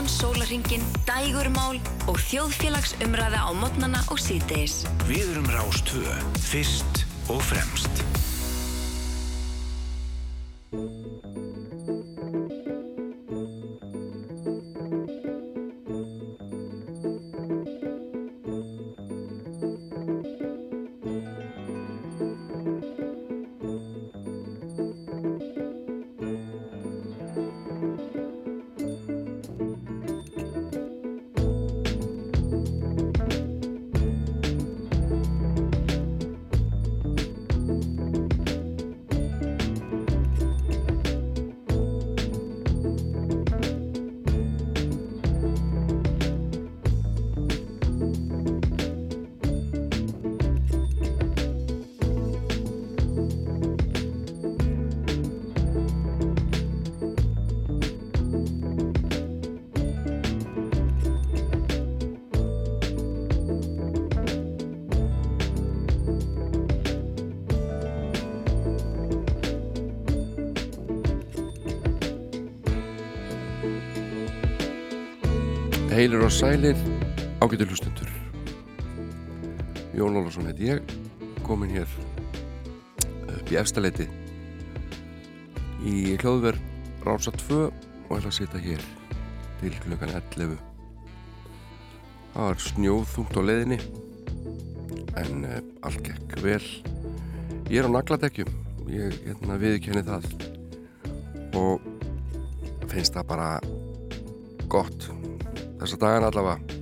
allan sólaringin, dægurmál og þjóðfélagsumræða á modnana og síðdeis. Við erum Rástvö, fyrst og fremst. Heilir og sælir ágættu hlustundur Jón Ólarsson heit ég komin hér upp í efstaleiti í hljóðverð Rása 2 og ætla að sitja hér til klukkan 11 það var snjóðþungt á leiðinni en uh, allt gekk vel. Ég er á nagladekkjum ég hérna, viðkenni það og finnst það bara gott þessa dagan allavega.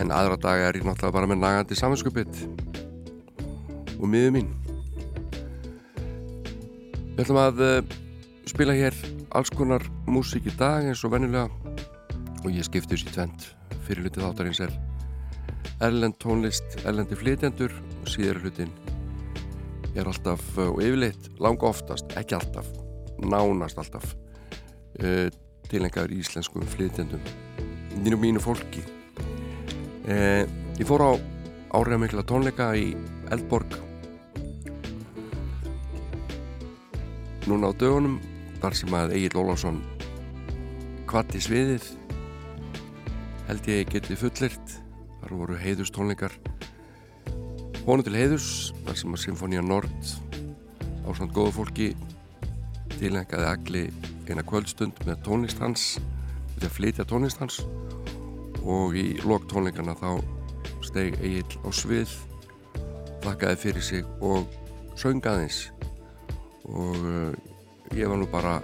En aðra daga er ég náttúrulega bara með nagandi saminskupitt og miður mín. Við ætlum að uh, spila hér alls konar músík í dag eins og vennilega og ég skipti þessi tvent fyrir hlutið þáttarins er erlend tónlist, erlendi flytjendur og síður hlutin er alltaf uh, og yfirleitt langa oftast, ekki alltaf nánast alltaf uh, tilengaður íslenskum flytjendum mínu mínu fólki. Eh, ég fór á áriða mikla tónleika í Eldborg. Núna á dögunum þar sem að Egil Ólásson kvatti sviðið held ég geti fullirt þar voru heiðus tónleikar honu til heiðus þar sem að Sinfonía Nord á svona góðu fólki tilengaði agli eina kvöldstund með tónlist hans til að flytja tónlist hans og í lok tónleikana þá steg Egil á svið þakkaði fyrir sig og söngaðins og uh, ég var nú bara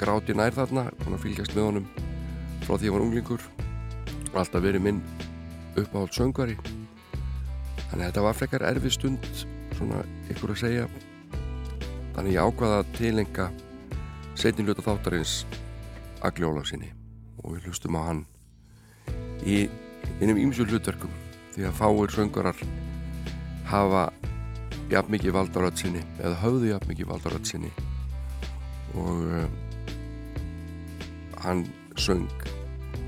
gráti nær þarna og fylgjast með honum frá því ég var unglingur. Og alltaf verið minn uppáhald söngvari. Þannig að þetta var frekar erfi stund svona ykkur að segja. Þannig ég ákvaða að tilenga setinluta þáttarins að gljóla sinni og við hlustum á hann í einum ímsjól hlutverkum því að fáir söngarar hafa jafn mikið valdaröld sinni eða höfðu jafn mikið valdaröld sinni. Og uh, hann söng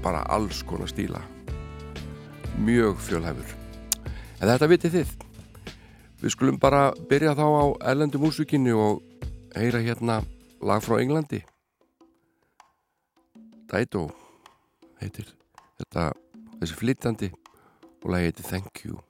bara alls konar stíla. Mjög fjölhæfur. En þetta vitið þið. Við skulum bara byrja þá á ellendu músikinni og heyra hérna lag frá Englandi. Dido heitir þetta þessi flytandi og lagi heitir Thank You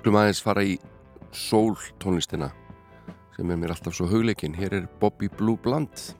skulum aðeins fara í sól tónlistina sem er mér alltaf svo hugleikin. Hér er Bobby Blue Blunt.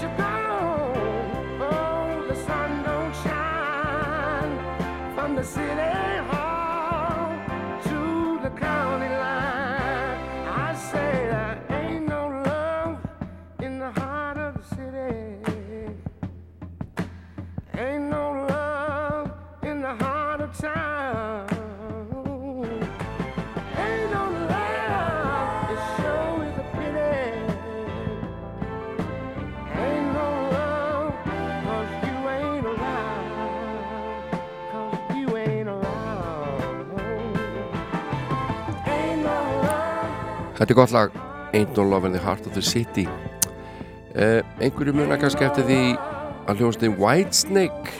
your back. Þetta er gott lag Ain't No Love in the Heart of the City. Uh, einhverju muna kannski eftir því að hljóðast Whitesnake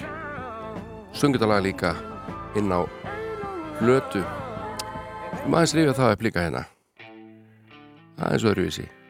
sungutalega líka inn á blötu maður skrifa það upp líka hérna. Það er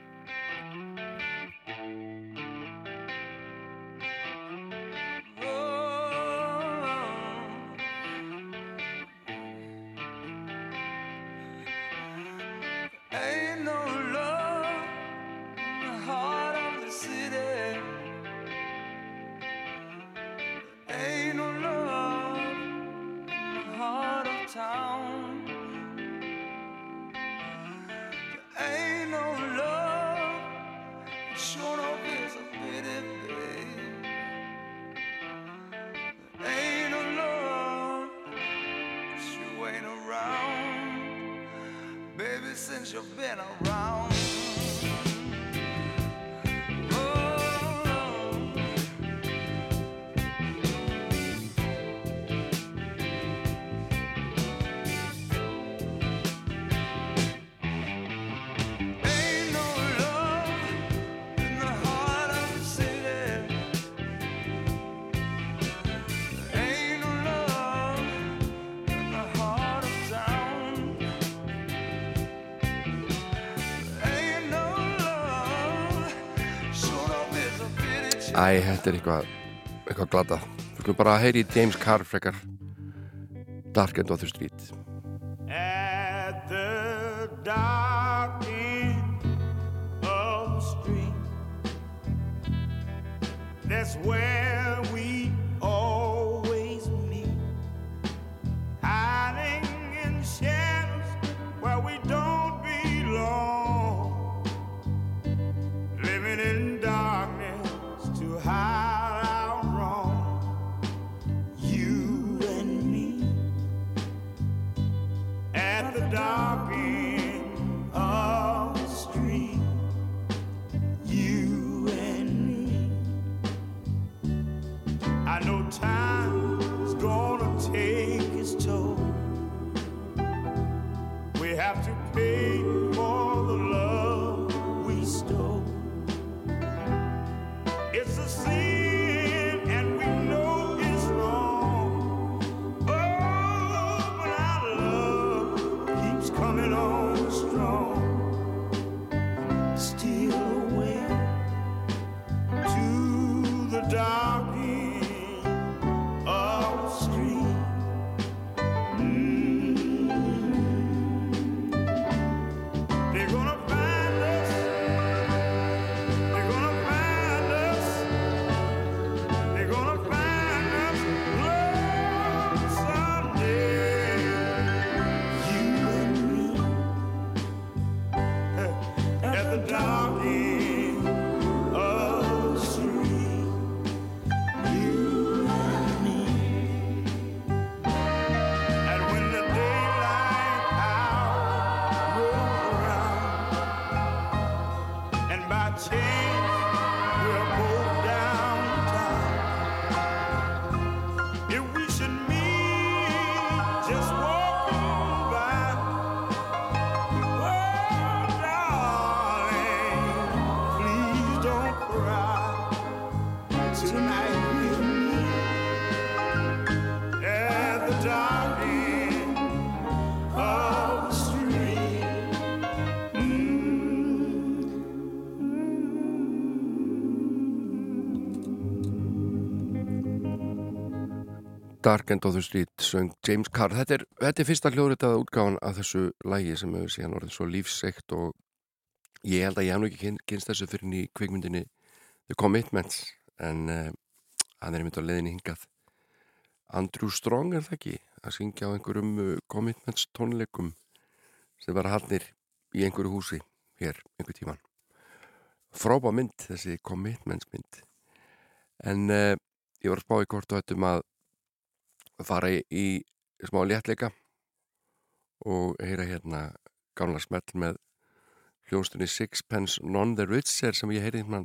þetta er eitthvað eitthvað glada. Þú skulum bara að heyri James Carr frekar Dark and Other Street. Have to pay Dark and Other Street söng James Carr. Þetta er, þetta er fyrsta hljóðritaða útgáfan af þessu lægi sem hefur síðan orðið svo lífseikt og ég held að ég hef nú ekki kyn- kynst þessu fyrir ný kvikmyndinni The Commitments en uh, hann er mynd á leiðinni hingað. Andrew Strong er það ekki? Að syngja á einhverjum uh, Commitments tónleikum sem var hannir í einhverju húsi hér einhver tíman frábá mynd þessi Commitments mynd. En uh, ég var að spá í hvort og þetta um að fara í, í smá léttleika og heyra hérna gamla smell með hljónstunni Sixpence None the Richer sem ég heyri hérna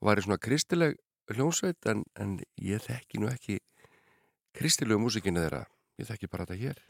var í svona kristileg hljónsveit en, en ég þekki nú ekki kristilegu músikinu þeirra. Ég þekki bara þetta hér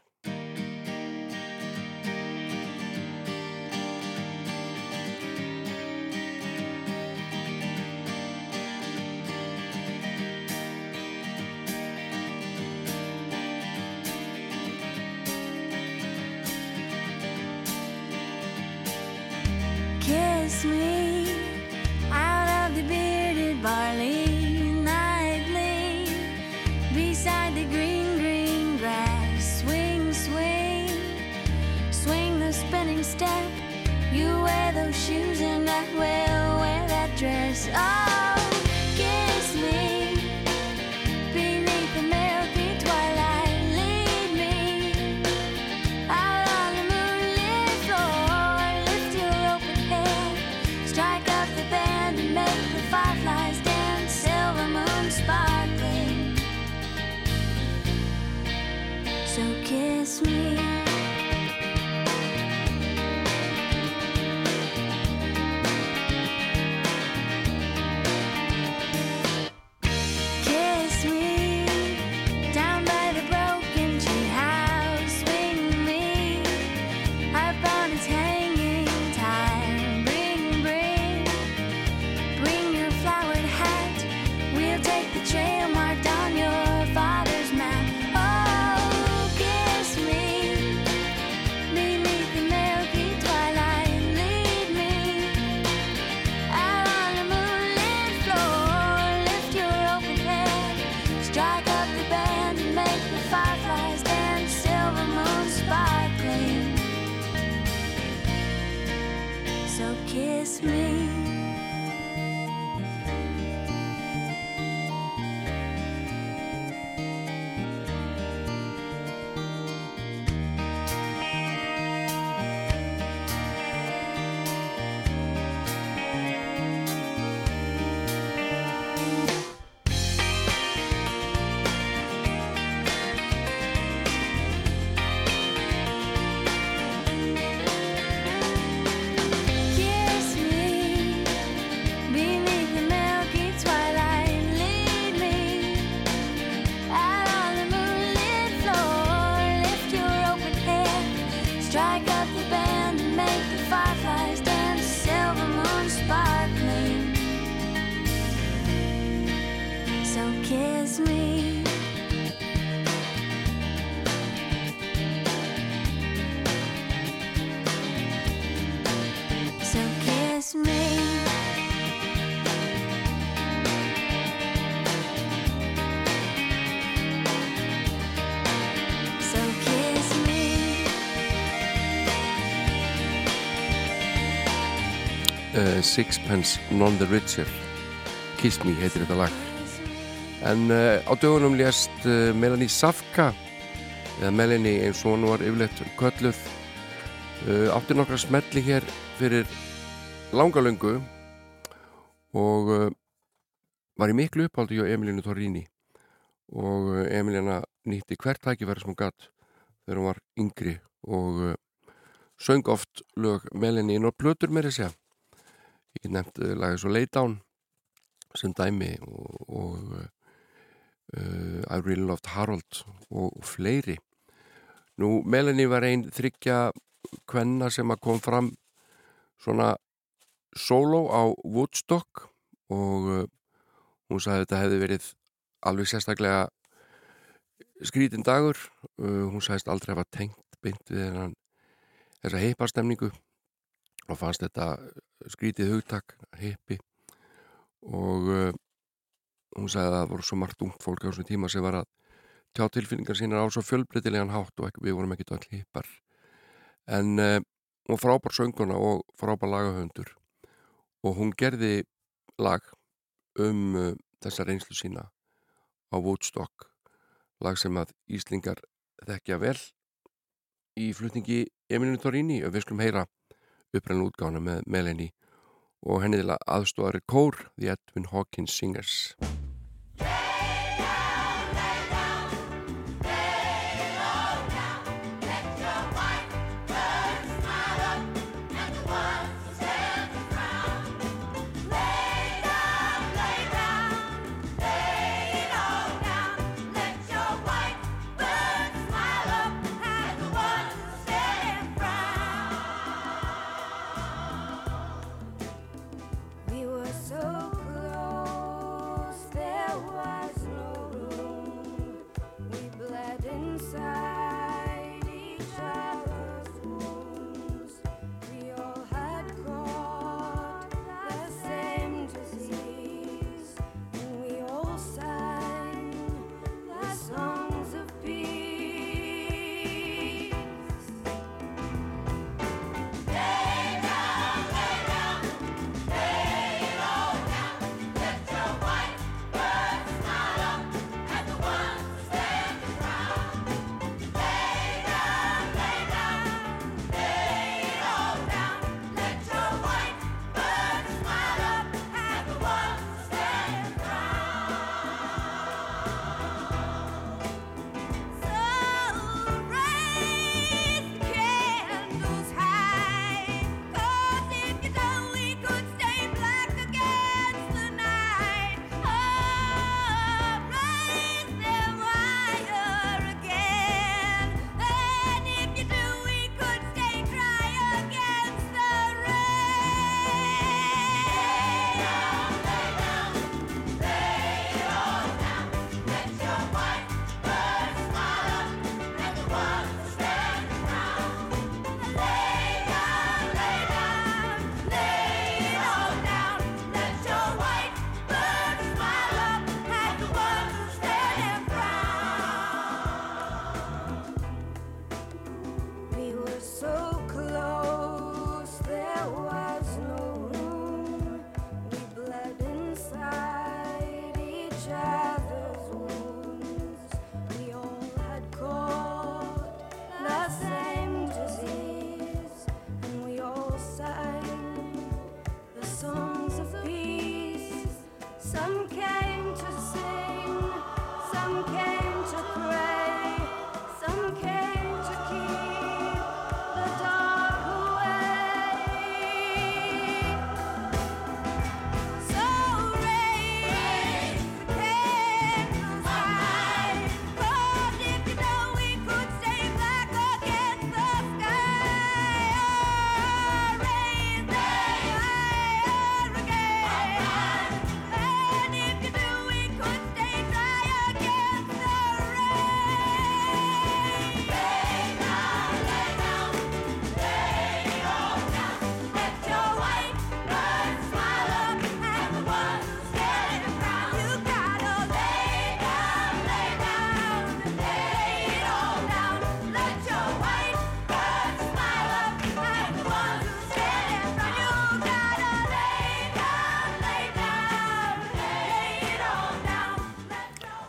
uh, Sixpence None the Richer. Kiss Me heitir þetta lag. En uh, á dögunum lést uh, Melanie Safka eða Melanie eins og hún var yfirleitt kölluð uh, átti nokkra smelli hér fyrir langalöngu og var í miklu uppáldi hjá Emilinu Torrini. Og Emilina nýtti hvert tækifæri sem hún gatt þegar hún var yngri og söng oft lög Melanie inn á plötur með þessi ég nefndi lagið svo Lay Down sem dæmi og, og uh, I Really Loved Harold og, og fleiri. Nú Melanie var einn þryggja kvenna sem að kom fram svona solo á Woodstock og uh, hún sagði að þetta hefði verið alveg sérstaklega skrítin dagur. Uh, hún sagðist aldrei hafa tengt beint við hennan þessa heipastemningu og fannst þetta skrítið hugtak, heipi og uh, hún sagði að það voru svo margt ungt fólk á þessum tíma sem var að tjá tilfinningar sínar á svo fjölbreytilegan hátt og ekki, við vorum ekkit öll heipar en uh, hún frábær sönguna og frábær lagahöndur og hún gerði lag um uh, þessa reynslu sína á Woodstock lag sem að Íslingar þekkja vel í flutningi Emilinu Torrini og við skulum heyra uppræðan útgána með Melanie og henni til aðstofari kór The Edwin Hawkins Singers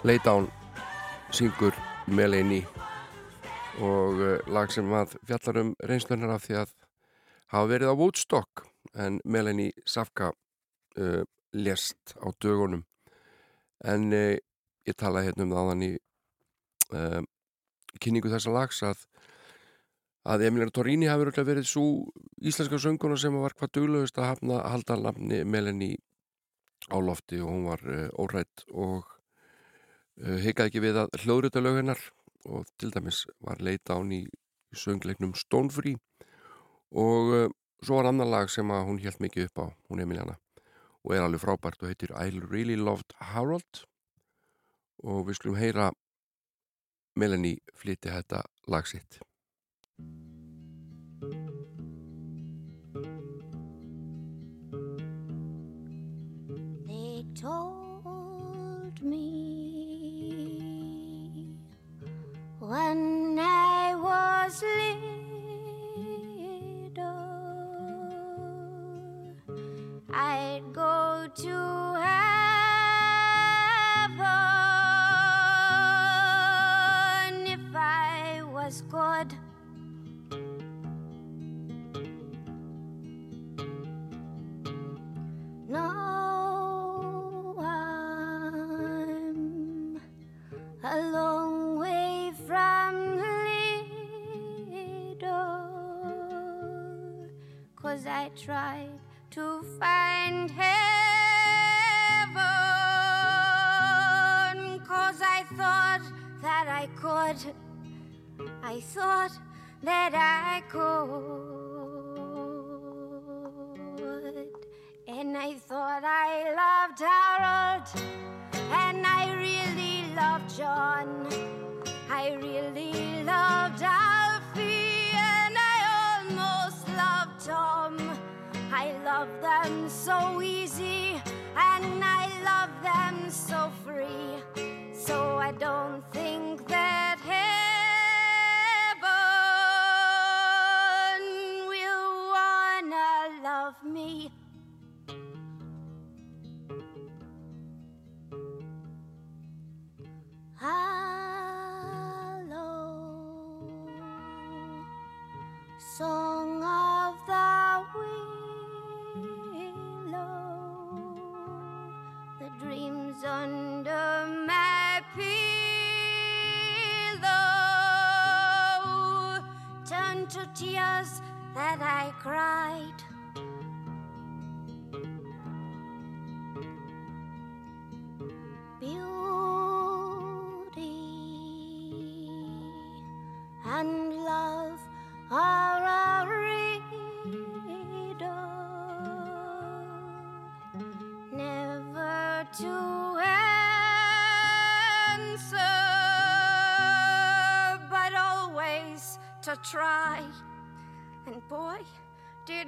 Laydown syngur Melanie og uh, lag sem að fjallar um reynslunar af því að hafa verið á Woodstock en Melanie Safka uh, lest á dögunum. En uh, ég talaði hérna um það í uh, kynningu þessa lags að að Emiliano Torrini hafi verið svo íslenska sönguna sem var hvað duglegust að hafna halda nafni Melanie á lofti og hún var órætt og uh, hikaði ekki við að hljóðrita lög hennar og til dæmis var leita án í söngleiknum Stonefree og uh, svo var annar lag sem hún held mikið upp á, hún Emiliana og er alveg frábært og heitir I Really Loved Harold. Og við skulum heyra Melanie flytti þetta lag sitt. They told me when I was little I'd go to heaven I tried to find heaven, cause I thought that I could. I thought that I could. And I thought I loved Harold, and I really loved John. I really loved love them so easy, and I love them so free. So I don't cry.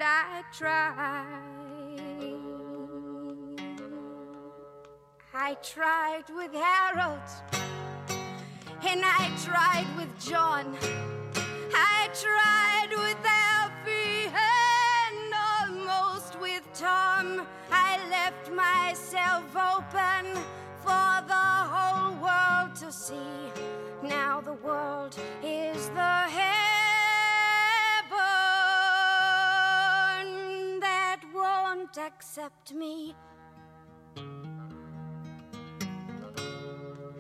Did I try. I tried with Harold, and I tried with John. Me.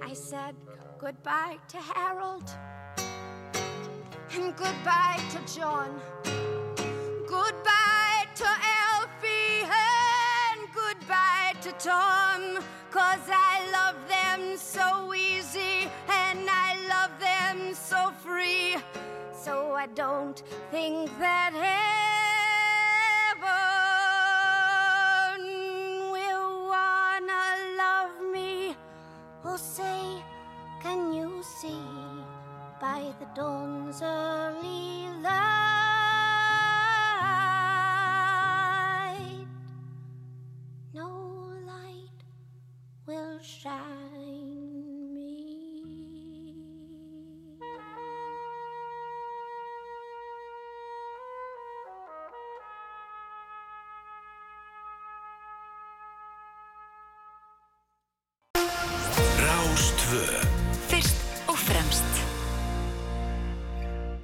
I said goodbye to Harold and goodbye to John. Goodbye to Alfie and goodbye to Tom. Cause I love them so easy and I love them so free. So I don't think that Say, can you see by the dawn's early light? No light will shine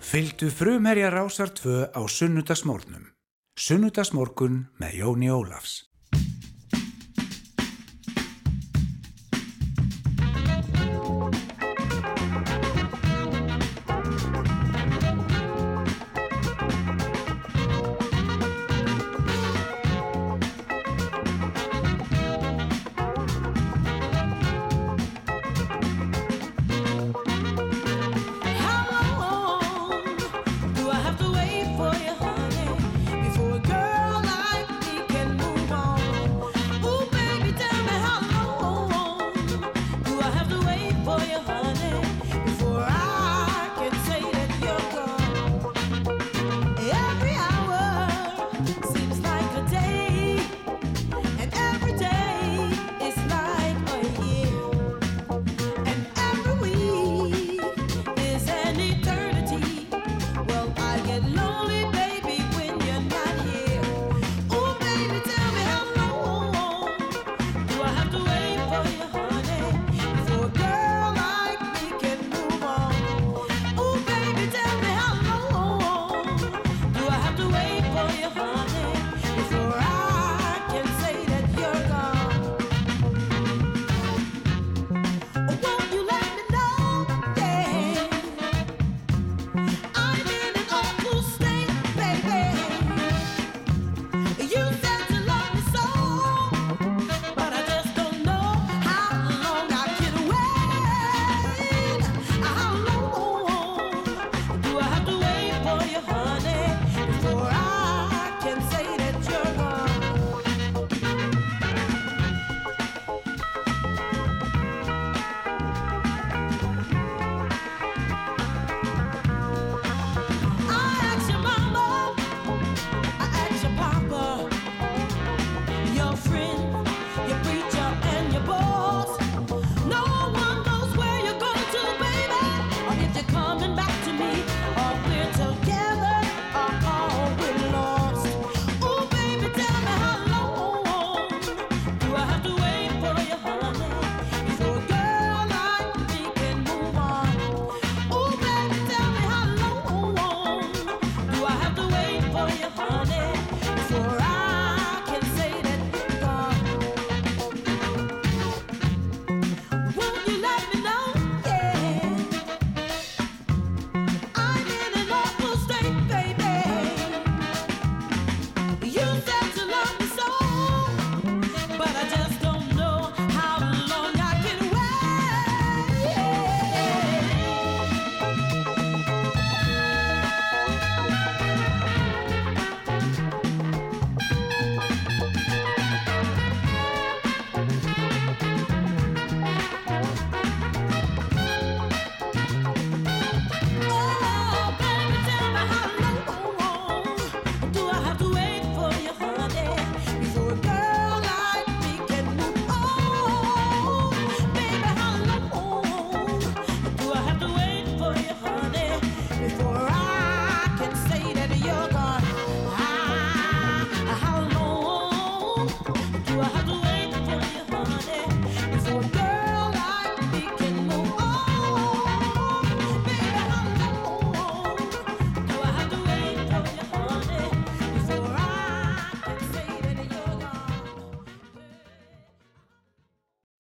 Fyldu frumherja rásar tvö á sunnudagsmórnum. Sunnudagsmorgun með Jóni Ólafs.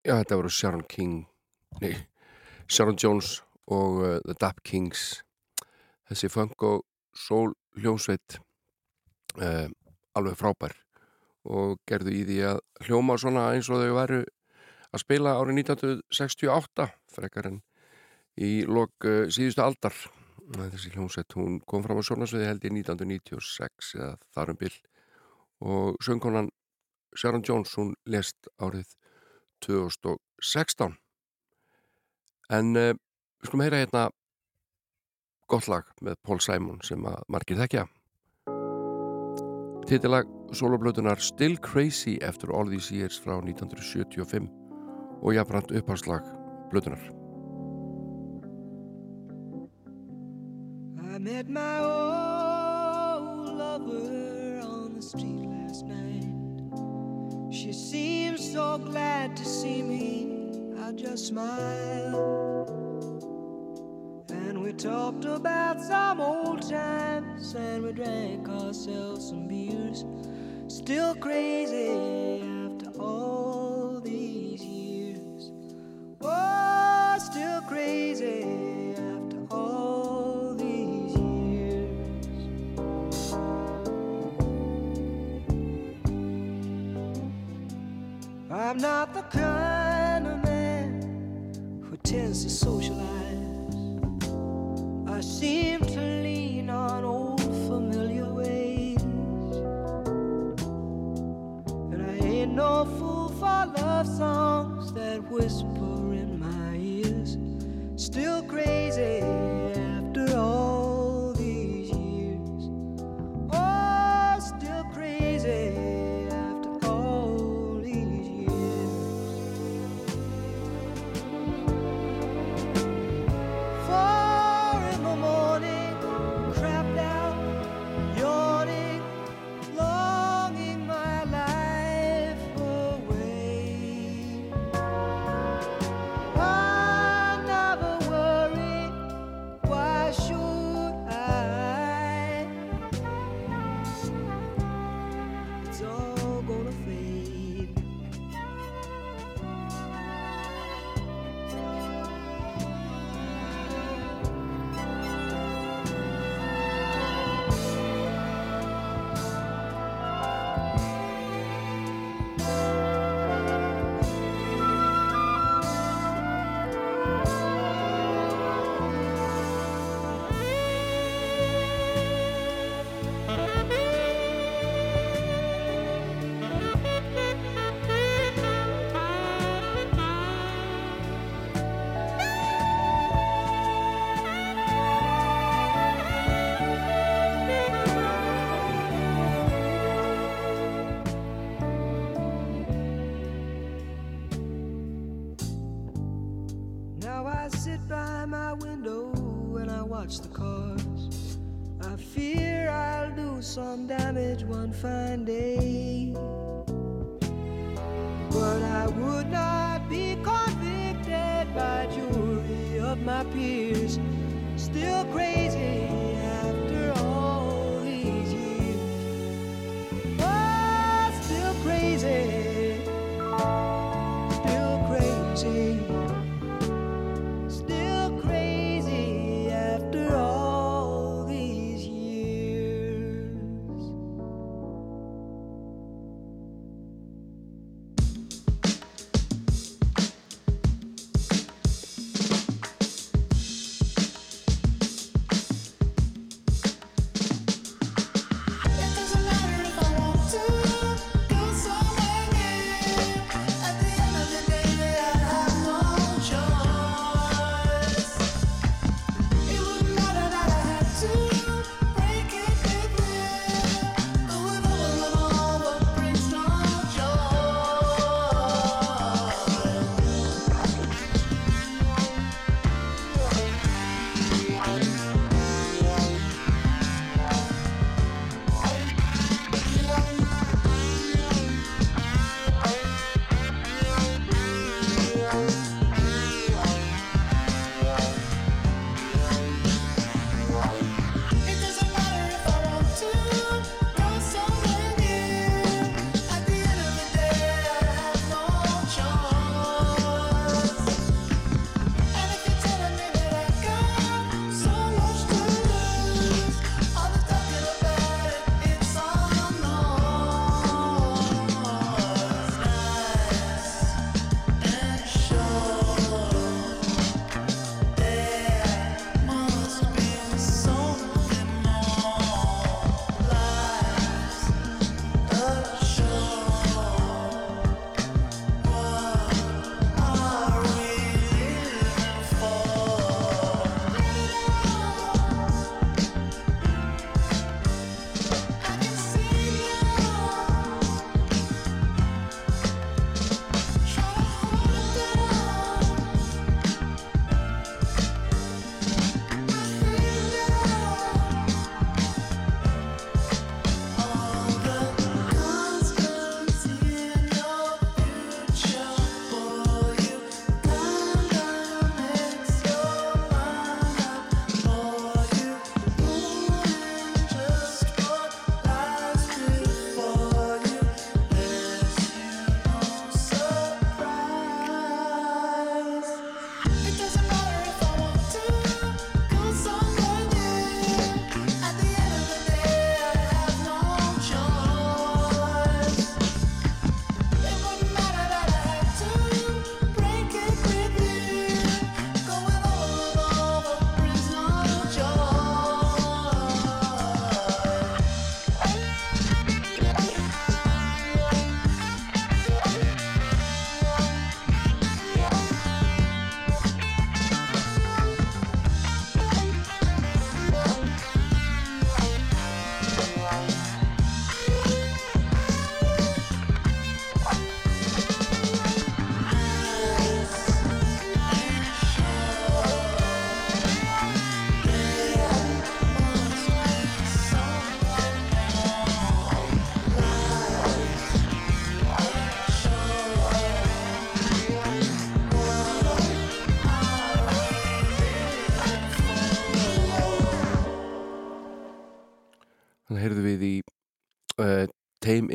Já, þetta voru Sharon King Nei, Sharon Jones og uh, The Dap Kings. Þessi fang og sól hljómsveit uh, alveg frábær og gerðu í því að hljóma svona eins og þau væru að spila árið 1968 frekar en í lok uh, síðustu aldar. Þessi hljómsveit, hún kom fram á sjónasviði held í 1996 eða þarum byll og söngkonan Sharon Jones, hún lest árið 2016 en uh, við skulum heyra hérna gott lag með Pól Sæmún sem að margir þekkja. Tittilag soloplötunar Still Crazy After All These Years frá 1975 og jafnbrand uppháslag plötunar I met my old lover on the street last night. She seems so glad to see me. I just smiled. And we talked about some old times. And we drank ourselves some beers. Still crazy after all these years. Oh, still crazy after all. I'm not the kind of man who tends to socialize. I seem to lean on old familiar ways. And I ain't no fool for love songs that whisper in my ears. Still crazy watch the cars. I fear I'll do some damage one fine day.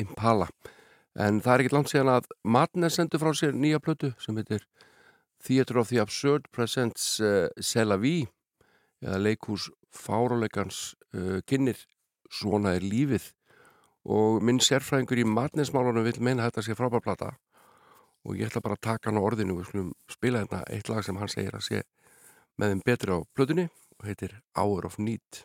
Impala. En það er ekkert langt síðan að Madness sendur frá sér nýja plötu sem heitir Theatre of the Absurd Presents uh, Sela V eða leikhús fáráleikans uh, kynir Svona er lífið. Og minn sérfræðingur í Madness-málunum vil meina þetta sé frábær plata. Og ég ætla bara að taka hann á orðinu. Við skulum spila hérna eitt lag sem hann segir að sé með þeim betri á plötunni og heitir Hour of Need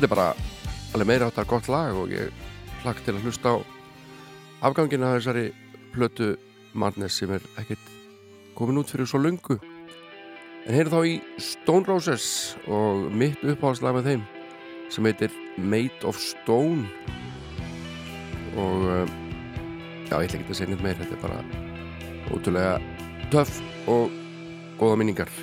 Þetta er bara alveg meira áttar gott lag og ég hlakk til að hlusta á afgangina af þessari plötu Madness sem er ekkert komin út fyrir svo lungu en heyrðu þá í Stone Roses og mitt uppáhalslag með þeim sem heitir Made of Stone. Og uh, já, ég ætla ekki að segja neitt meir þetta er bara ótrúlega töff og góða minningar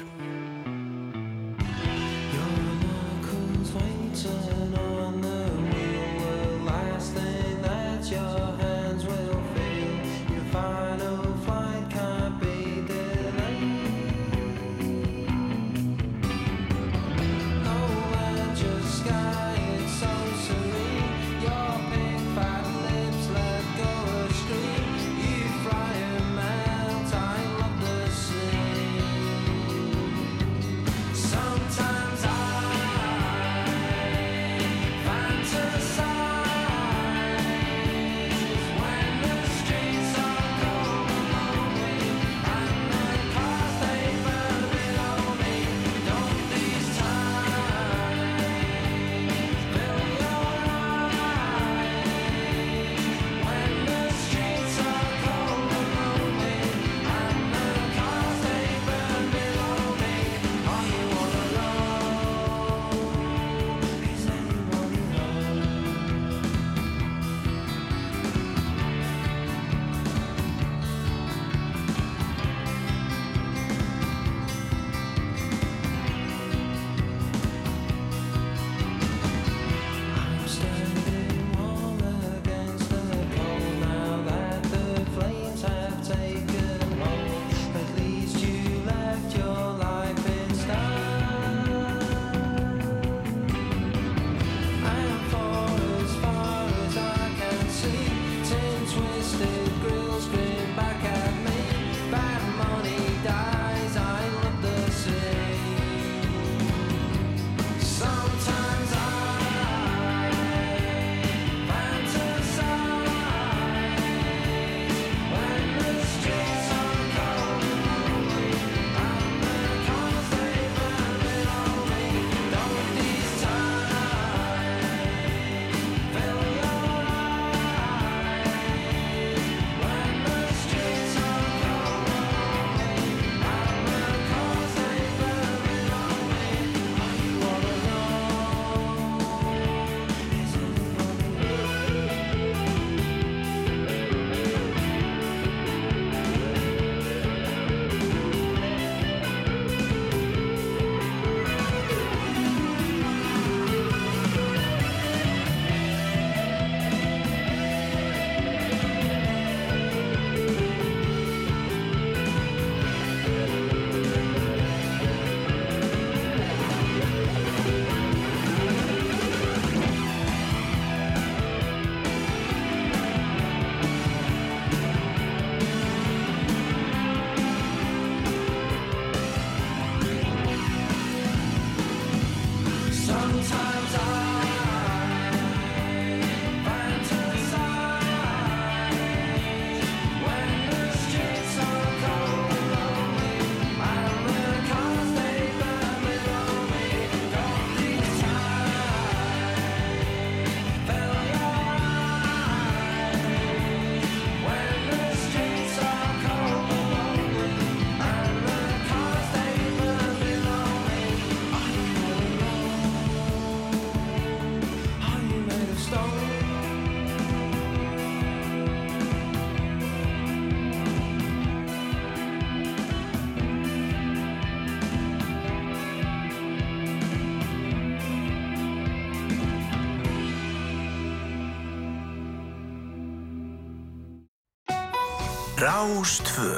Rástvö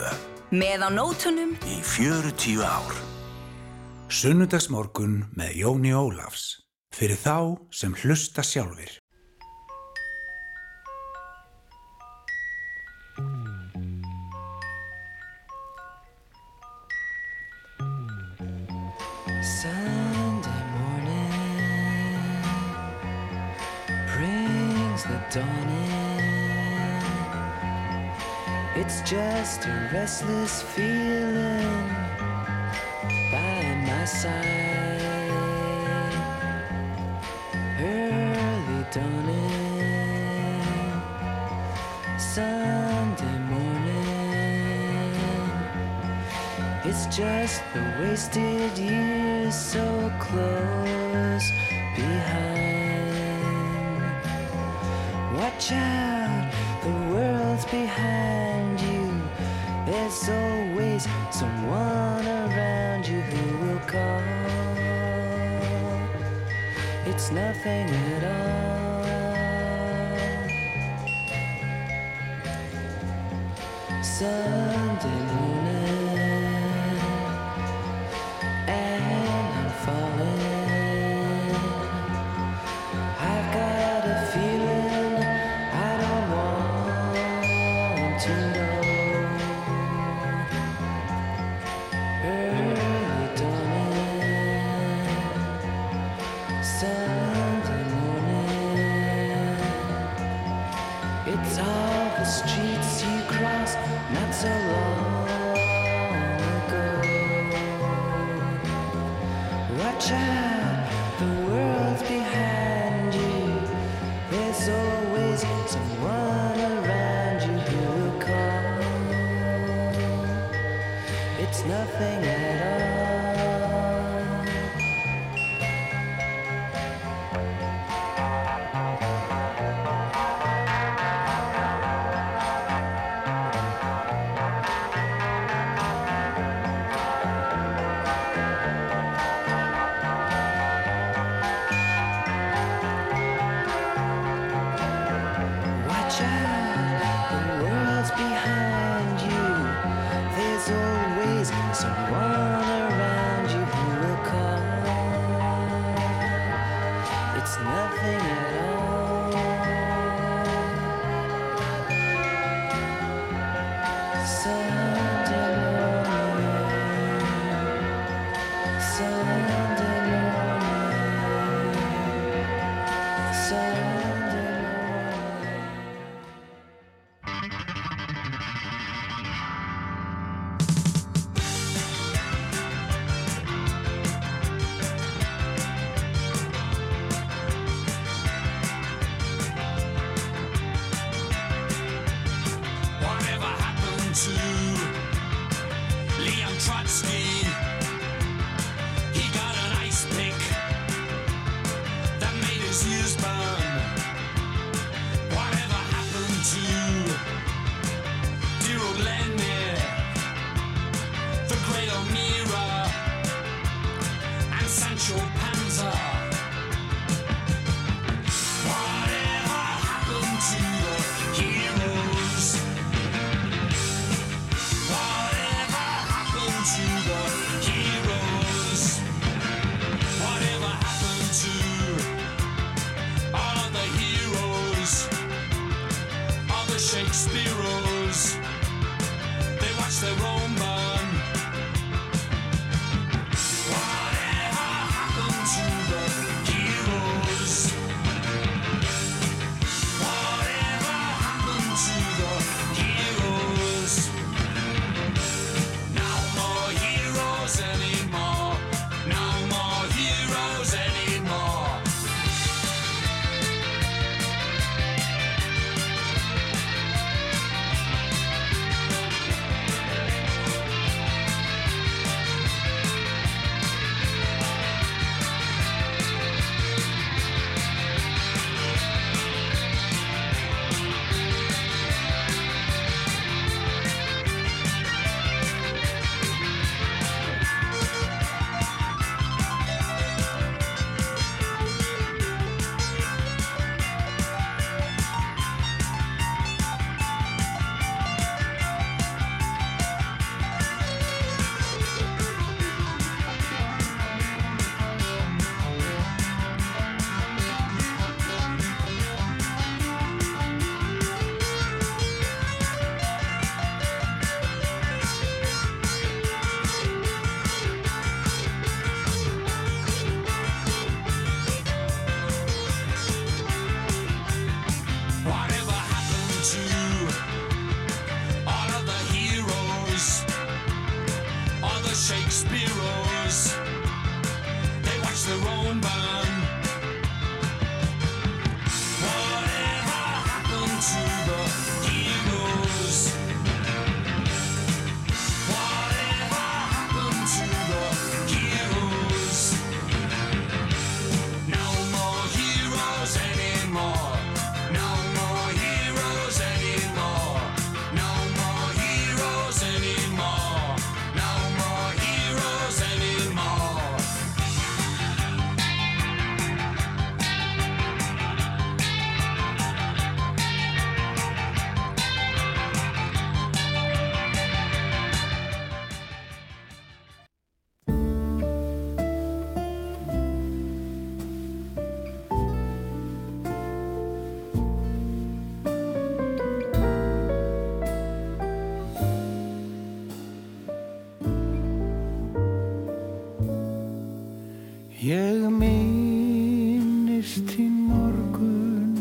Með á nótunum. Í fjöru tíu ár. Sunnudagsmorgun með Jóni Ólafs. Fyrir þá sem hlusta sjálfur It's just a restless feeling by my side. Early dawning, Sunday morning. It's just the wasted years so close behind. Watch out. someone around you who will call. It's nothing at all. Sunday morning. Trotsky. Ég minnist í morgun,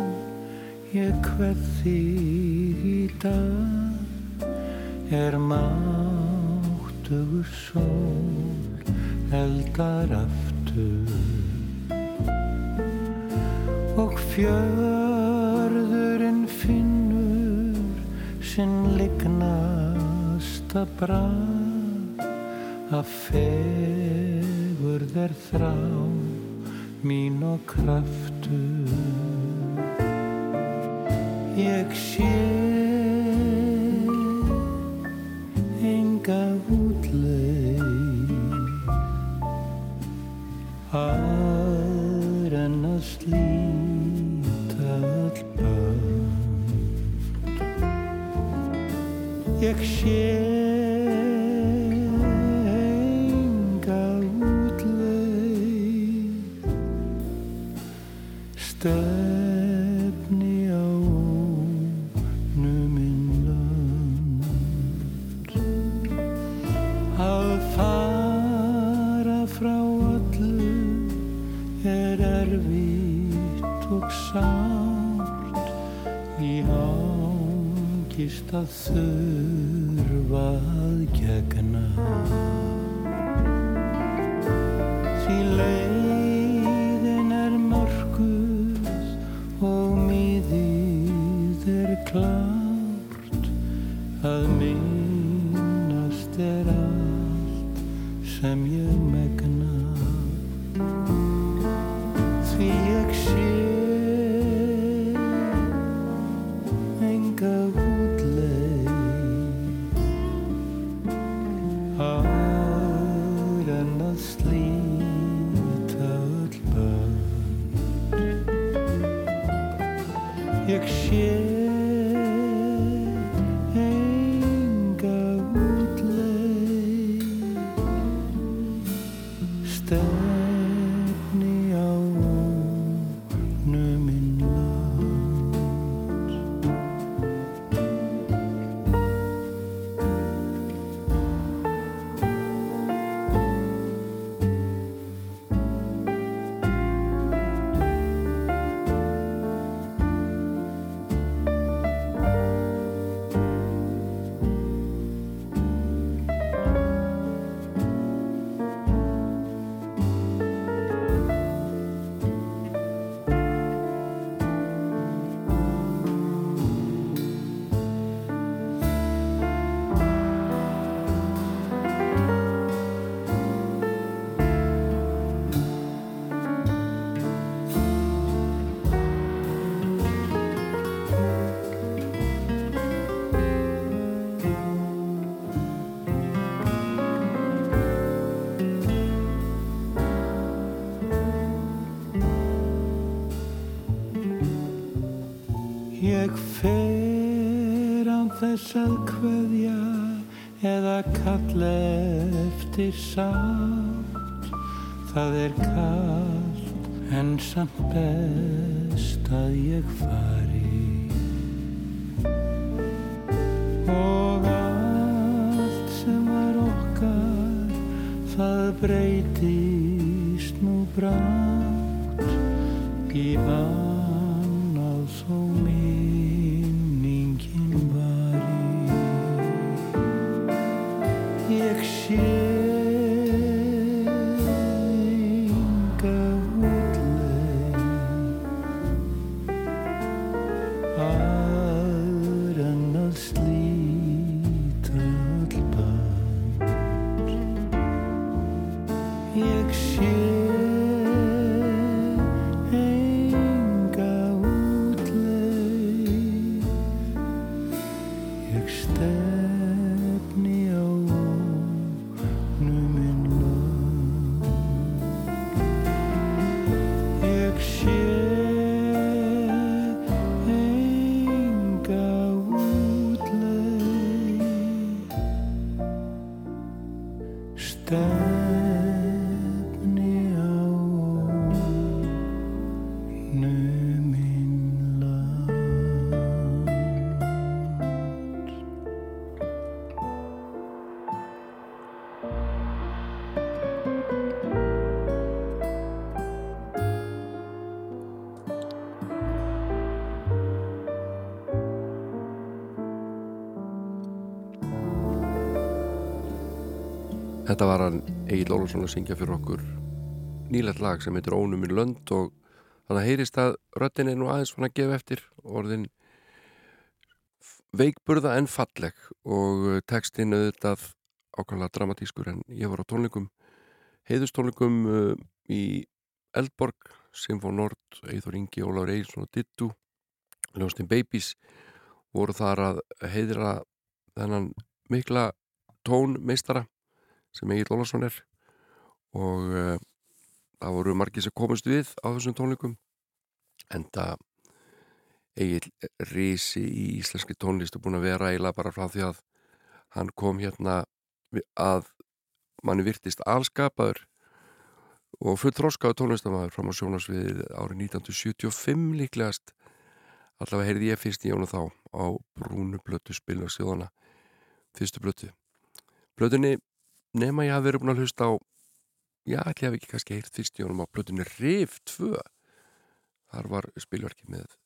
ég hveð þig í dag, er máttugur sól, eldar aftur. Og fjörðurinn finnur, sinn lignasta brað, að fer fjögur þær þrá mín og kraftu ég sé Ég fer án þess að hvaðja eða kalla eftir sátt. Það er kallt en samt best að ég far. Egil Ólafsson að syngja fyrir okkur. Nýlegt lag sem heitir Ónumin lönd og þannig að heyrist að röttin er nú aðeins svona að gefa eftir orðin veikburða en falleg og textin auðvitað ákvæmlega dramatískur en ég var á tónleikum heiðustónleikum uh, í Eldborg, Sinfó Nord Eithor Ingi, Ólafur Eilsson og Dittu Ljónstin Babies voru þar að heiðra þennan mikla tónmeistara sem Egil Ólafsson er og uh, það voru margir sem komast við á þessum tónleikum en það Egil Rísi í íslenski tónlist er búin að vera eiginlega bara frá því að hann kom hérna að manni virtist allskapaður og full þroskaður tónlistamæður fram á sjónasviðið árið 1975 líklegast. Allavega heyrði ég fyrst í jónu þá á brúnu blötu spil og sjóðana fyrstu blötu blötunni nema ég hafi verið búin að hlusta á já, ætli ég hafi ekki kannski heyrt fyrst í jónum á blötunni Rif 2 þar var spilverki með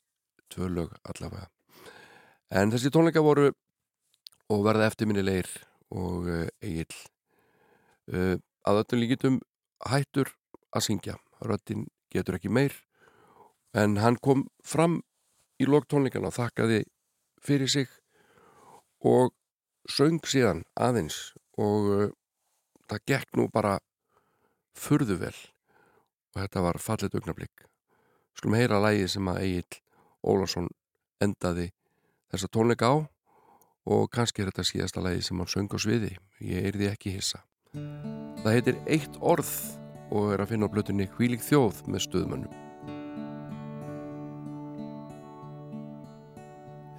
tvö lög allavega. En þessi tónleika voru og verða eftirminnilegir og uh, Egil uh, að öllum líkitum hættur að syngja. Röttin getur ekki meir. En hann kom fram í lok tónleikana og þakkaði fyrir sig og söng síðan aðeins og uh, það gekk nú bara furðu vel. Og þetta var fallet augnablík skulum heyra lægi sem að Egil Ólafsson endaði þessa tónleika á og kannski er þetta síðasta lægi sem hann söng á sviði. Ég er því ekki hissa. Það heitir Eitt orð og er að finna á blötunni Hvílík þjóð með stuðmönnum.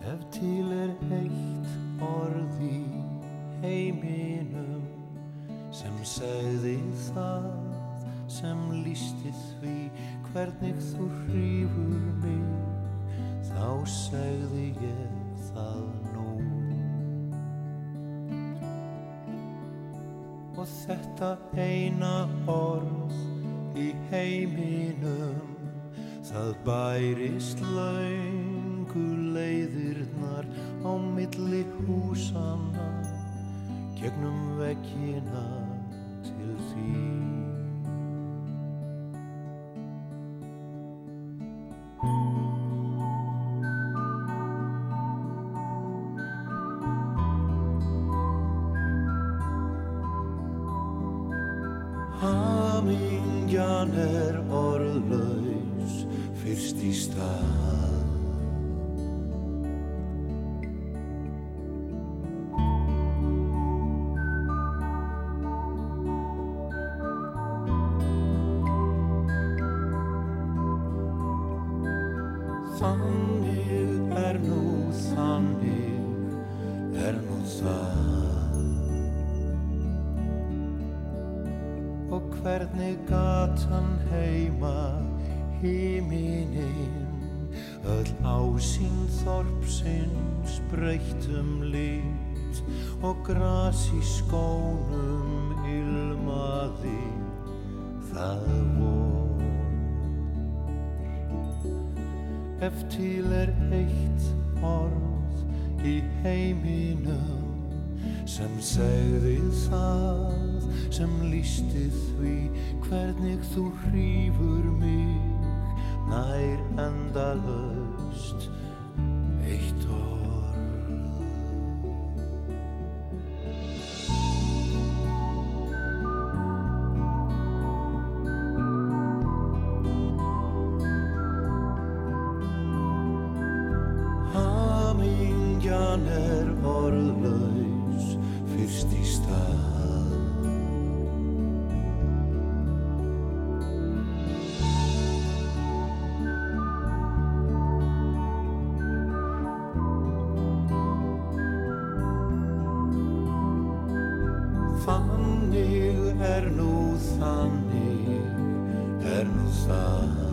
Ef til er eitt orð í heiminum sem segði það sem lísti því hvernig þú hrífur mig þá segði ég það nú. Og þetta eina orð í heiminum það bærist löngu leiðirnar á milli húsana gegnum vekkina til því Þannig er nú þannig, er nú það.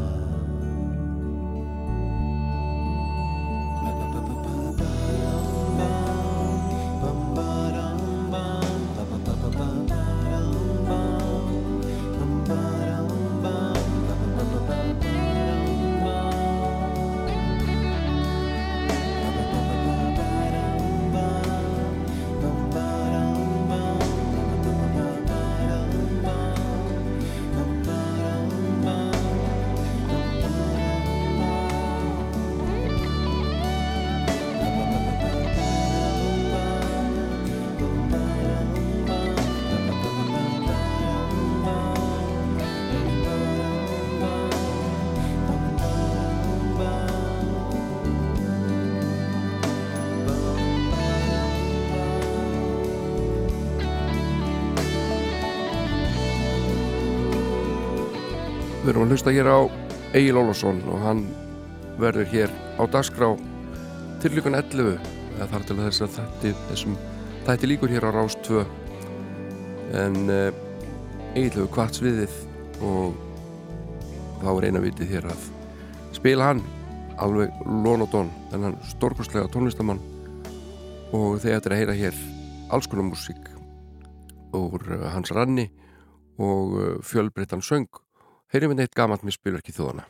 Við erum að hlusta hér á Egil Ólafsson og hann verður hér á dagskrá til líkan 11 eða þar til þess að þætti, þessum þætti líkur hér á Rás 2 en uh, Egil hefur kvart sviðið og þá er eina vitið hér að spila hann alveg lónodón þennan stórkostlega tónlistamann og þegar þetta er að heyra hér alls konar músík úr uh, hans ranni og uh, fjölbreyttan söng heyrim við neitt gamalt með spilverki þjóðana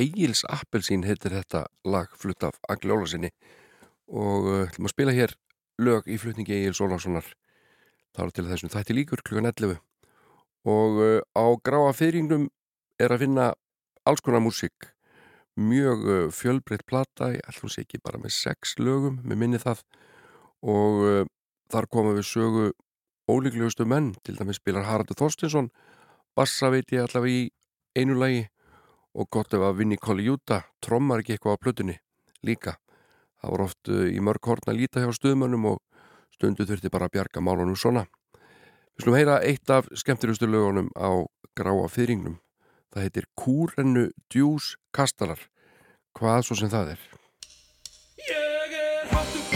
Egils Appelsín heitir þetta lag flutt af Agli Ólarsinni og uh, ætlum að spila hér lög í flutningi Egils Ólarssonar þar til þessum þætti líkur klukkan 11 og uh, á gráa fyrringnum er að finna alls konar músík. Mjög uh, fjölbreytt plata ætlum sé ekki bara með sex lögum með minni það. Og þar komum við sögu ólíklegustu menn. Til dæmis spilar Haraldur Þorstinsson bassa veit ég allavega í einu lagi og gott ef að Vinnie Colaiuta trommar ekki eitthvað á plötunni líka. Það var oft uh, í mörg horn að líta hjá stuðmönnum og stundu þurfti bara að bjarga málunum svona. Við slum heyra eitt af skemmtilegustu lögunum á gráa fyrringnum. Það heitir Kúrennu Djús Kastalar. Hvað svo sem það er? Ég er hattur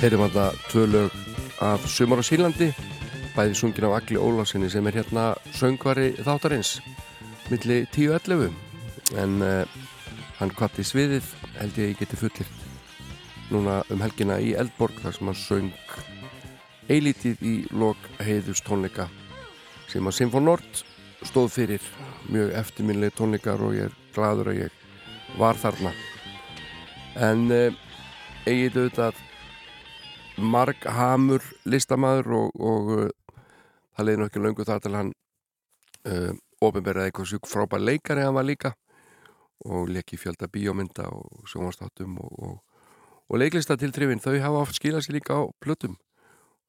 Heyrum þarna tvö lög af Sumar á Sýrlandi bæði sungin af Agli Ólásinni sem er hérna söngvari þáttarins milli 10-11 en uh, hann kvatti sviðið held ég að ég geti fullir núna um helgina í Eldborg þar sem hann söng eilítið í lok heiðus tónleika sem að Sinfon Nord stóð fyrir. Mjög eftirminlega tónleikar og ég er gladur að ég var þarna. En uh, eigið auðvitað marg hamur listamaður og, og uh, það leiði nú ekki löngu þar til hann uh, ofinberðið eitthvað sjúk frábær leikari hann var líka og leki fjölda bíómynda og sjónvastáttum og, og, og leiklista til trefin þau hafa oft skilað sér líka á plötum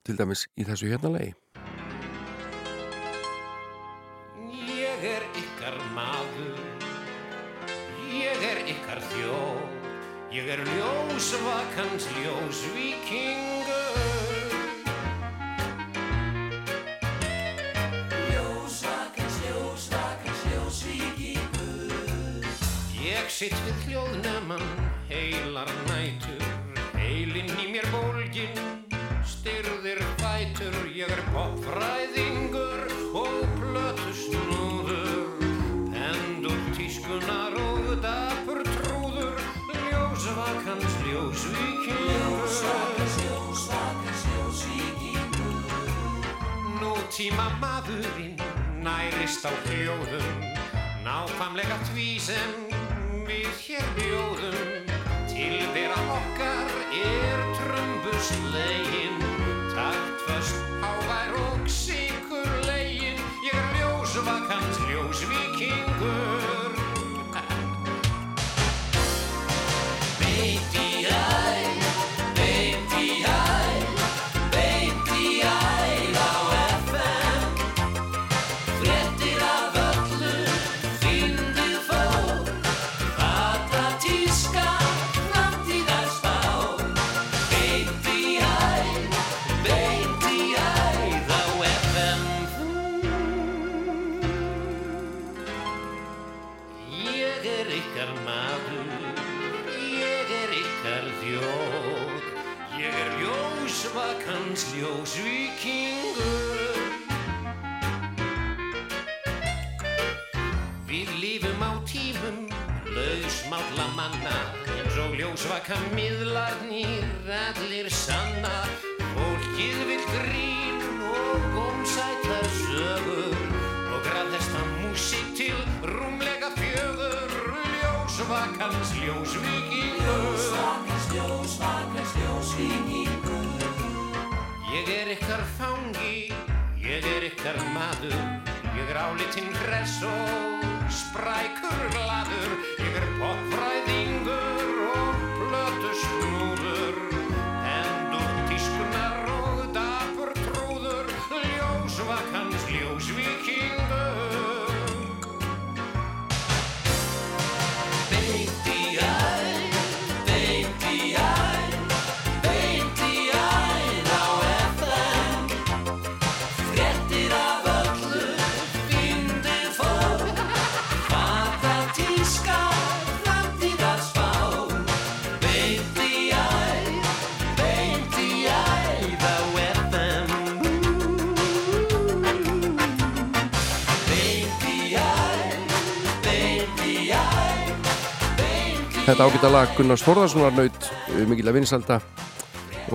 til dæmis í þessu hérna lei Ég er ykkar maður, ég er ykkar þjóð, ég er ljós vakans ljós, viking sitt við hljóðneman heilar nætur heilinn í mér bólgin styrðir fætur ég er popfræðingur og plötu snúður. Pendur tískunar og dapur trúður ljósvakans ljósvíkingur. Ljósvakans ljósvakans ljósvíkingur. Nútíma maðurinn nærist á hljóðum nákvæmlega því sem við hér bjóðum tilvera okkar er trömbuslegin taktföst ávær og miðlarnir allir sanna. Fólkið vil grín og gómsætar sögur. Og graðhesta músík til rúmlega fjögur. Ljósvakans ljósvíkingur. Ljósvakans ljósvakans ljósvíkingur. Ég er ykkar fangi ég er ykkar maður. Ég er álitinn hress og sprækur Þetta ágæta lag Gunnars Þórðarssonar naut mikil að vinsalda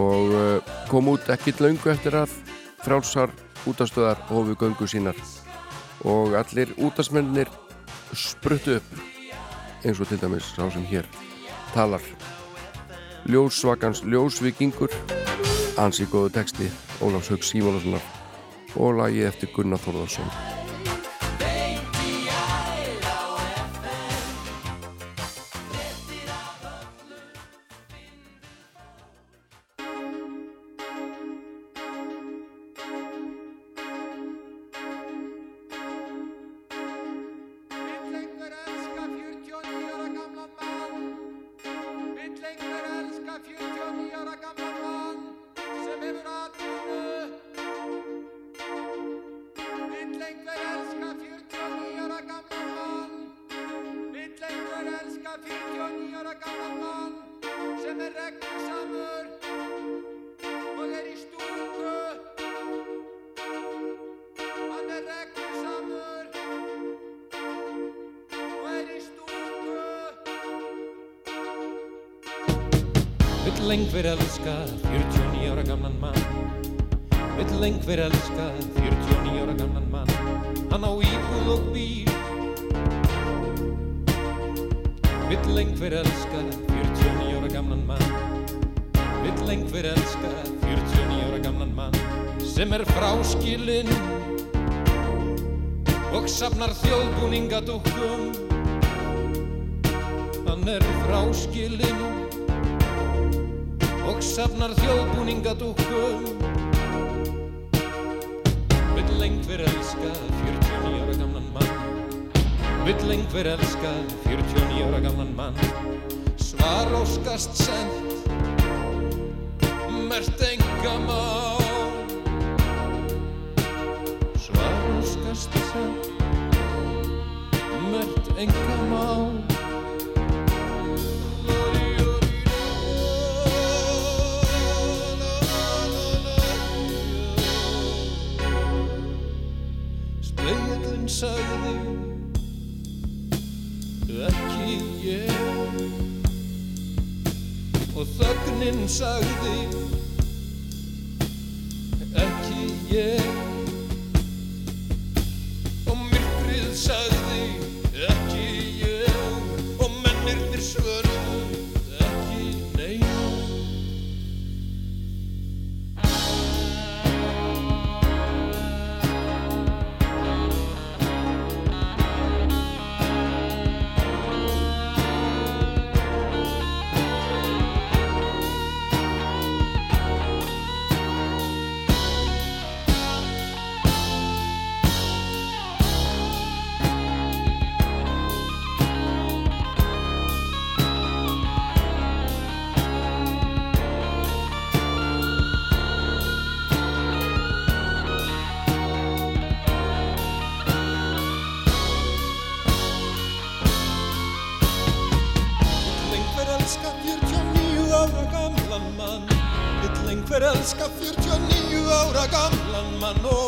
og uh, kom út ekkit löngu eftir að frálsar útastöðar hófu göngu sínar og allir útasmennir spruttu upp eins og til dæmis sá sem hér talar. Ljósvakans ljósvikingur ansi góðu texti Ólafs Haug Símólassonar og lagi eftir Gunnar Þórðarsson einhver elska 49 ára gamlan mann. Vill einhver elska 49 ára gamlan mann. Hann á íbúð og bíl. Vill einhver elska 49 ára gamlan mann. Vill einhver elska 49 ára gamlan mann sem er fráskilinn og safnar þjóðbúningadúkkum Hann er fráskilinn og safnar þjóðbúningadúkkum Vill einhver elska 49 ára gamlan mann. Vill einhver elska 49 ára gamlan mann. Svar óskast sent Mert enga má Svar óskast sent Mert enga má sagði ekki ég. Og þögnin sagði ekki ég gamlan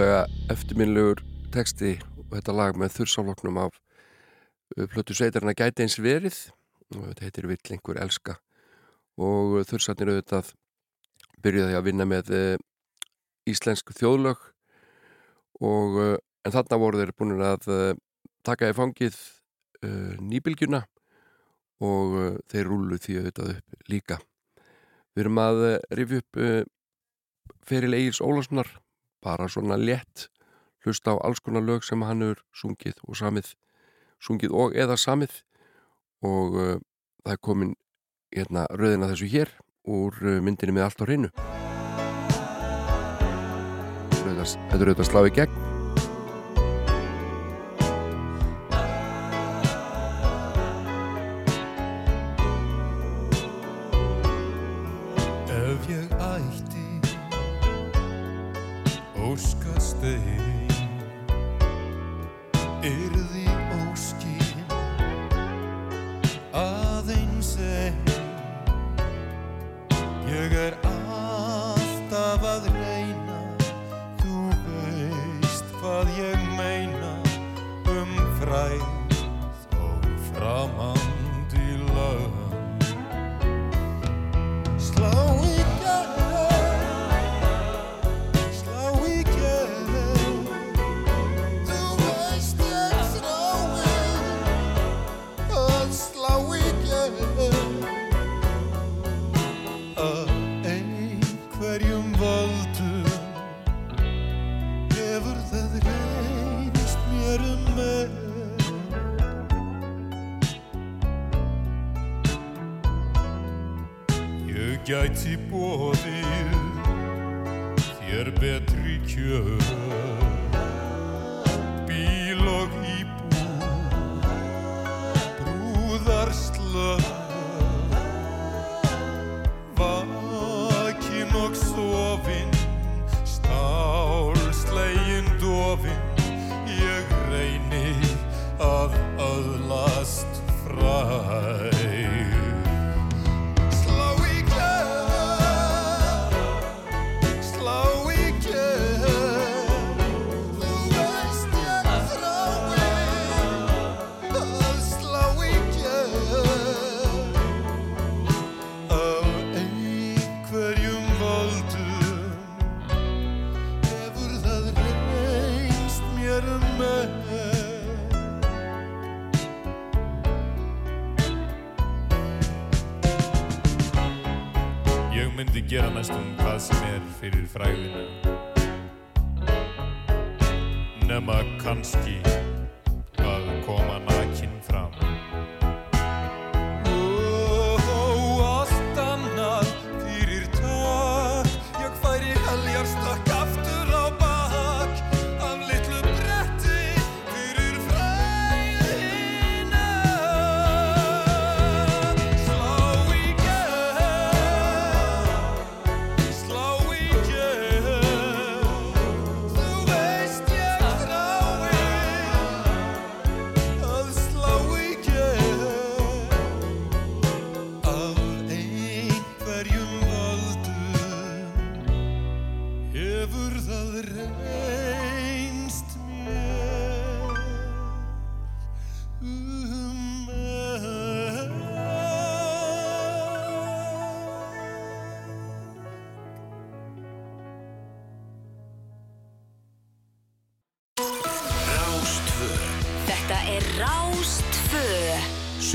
Ótrúlega eftirminlegur texti og þetta lag með þursáloknum af uh, plötu sveitarna gæti eins verið. Og þetta heitir Vill einhver elska. Og þursarnir auðvitað byrjuði að vinna með uh, íslensk þjóðlög. Og uh, en þarna voru þeir búin að taka í fangið nýbylgjuna. Og þeir rúlu því auðvitað upp líka. Við erum að rifja upp feril Egil's Ólafssonar bara svona létt hlusta á alls konar lög sem hann hefur sungið og samið sungið og eða samið. Og uh, það er komin hérna röðina þessu hér úr uh, myndinni með allt á hreinu. Þetta er auðvitað slá í gegn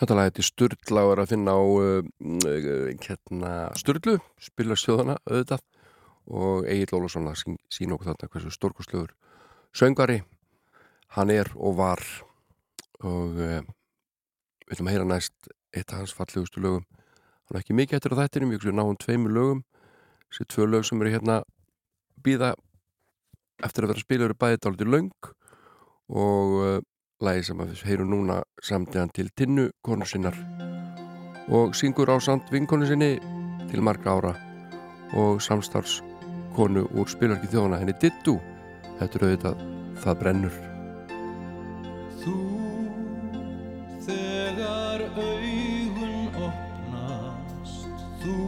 Þetta lag heiti Sturla og er að finna á uh, uh, hérna Sturlu, spila sjóðana auðvitað. Og Egil Ólafsson að sín, sína okkur þarna hversu stórkostlögur söngari hann er og var. Og uh, við ætlum að heyra næst eitt af hans fallegustu lögum. Hann er ekki mikið eftir á þættinum, ég náum tveimur lögum. Þessi tvö lög sem eru hérna býða eftir að vera spila eru bæðið dálítið löng og Lægi sem að við heyrum núna samtíðan til tinnu konu sinnar. Og syngur á samt vinkonu sinni til margra ára. Og samstarfs konu úr spilarki þjóðana henni Dittu Þetta er auðvitað Það brennur. Þú þegar augun opnast Þú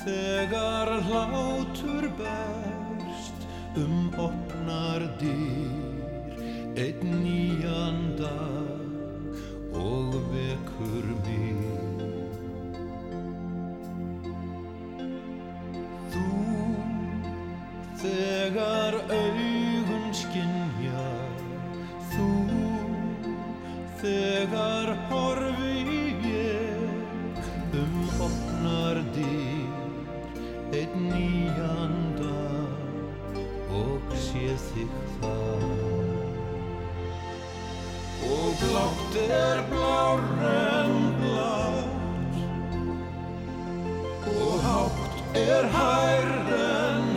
þegar hlátur berst um opnar dýr einn nýjan dag og vekur mig. Þú þegar augun skinja Þú þegar horfi ég um opnar dyr einn nýjan dag og sé þig þar og blátt er blár en blátt og hátt er hær en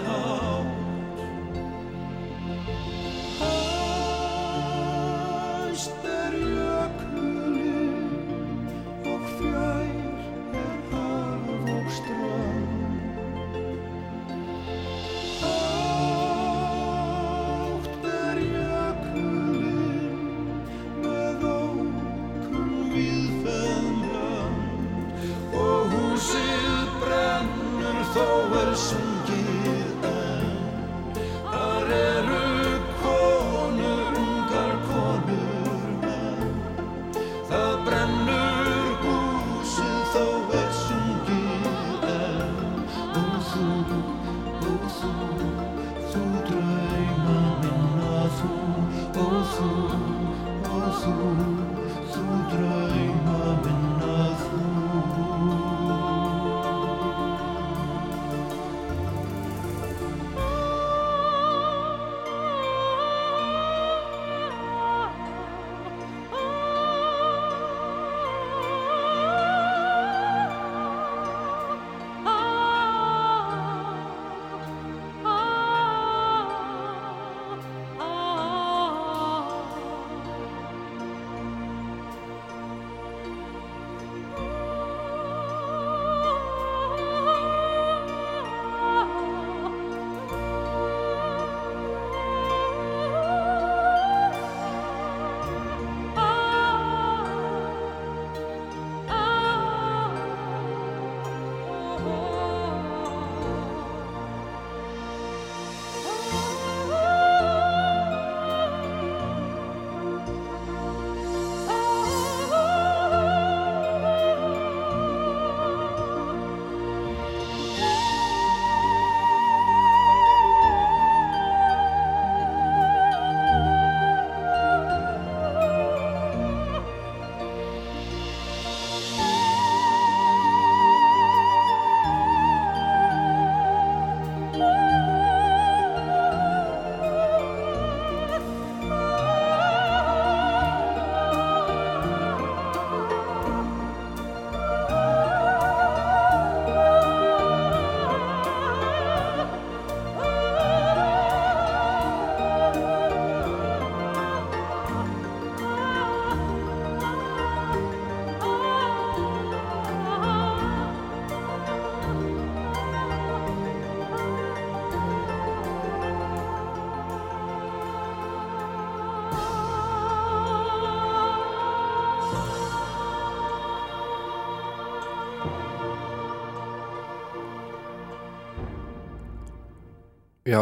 Já,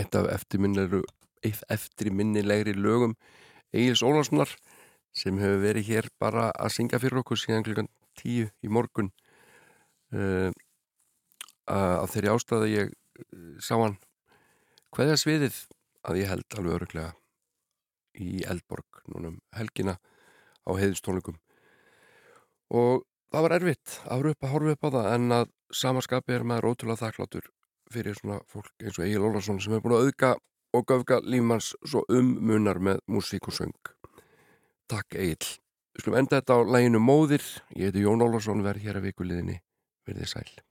eitt af eftirminnilegri, lögum Egil's Ólafssonar sem hefur verið hér bara að syngja fyrir okkur síðan klukkan tíu í morgun. Uh, að þeirri ástæða ég uh, sá hann hvaðja sviðið að ég held alveg öruglega í Eldborg núna um helgina á heiðustónleikum og það var erfitt að horfa upp upp á það en að samaskapi er maður ótrúlega þakklátur fyrir svona fólk eins og Egil Ólarsson sem er búin að auðga og göfga lífmanns svo um munar með músík og söng. Takk Egil. Við skulum enda þetta á læginu Móðir. Ég heiti Jón Ólarsson, verð hér að vikuliðinni. Verðið sæl.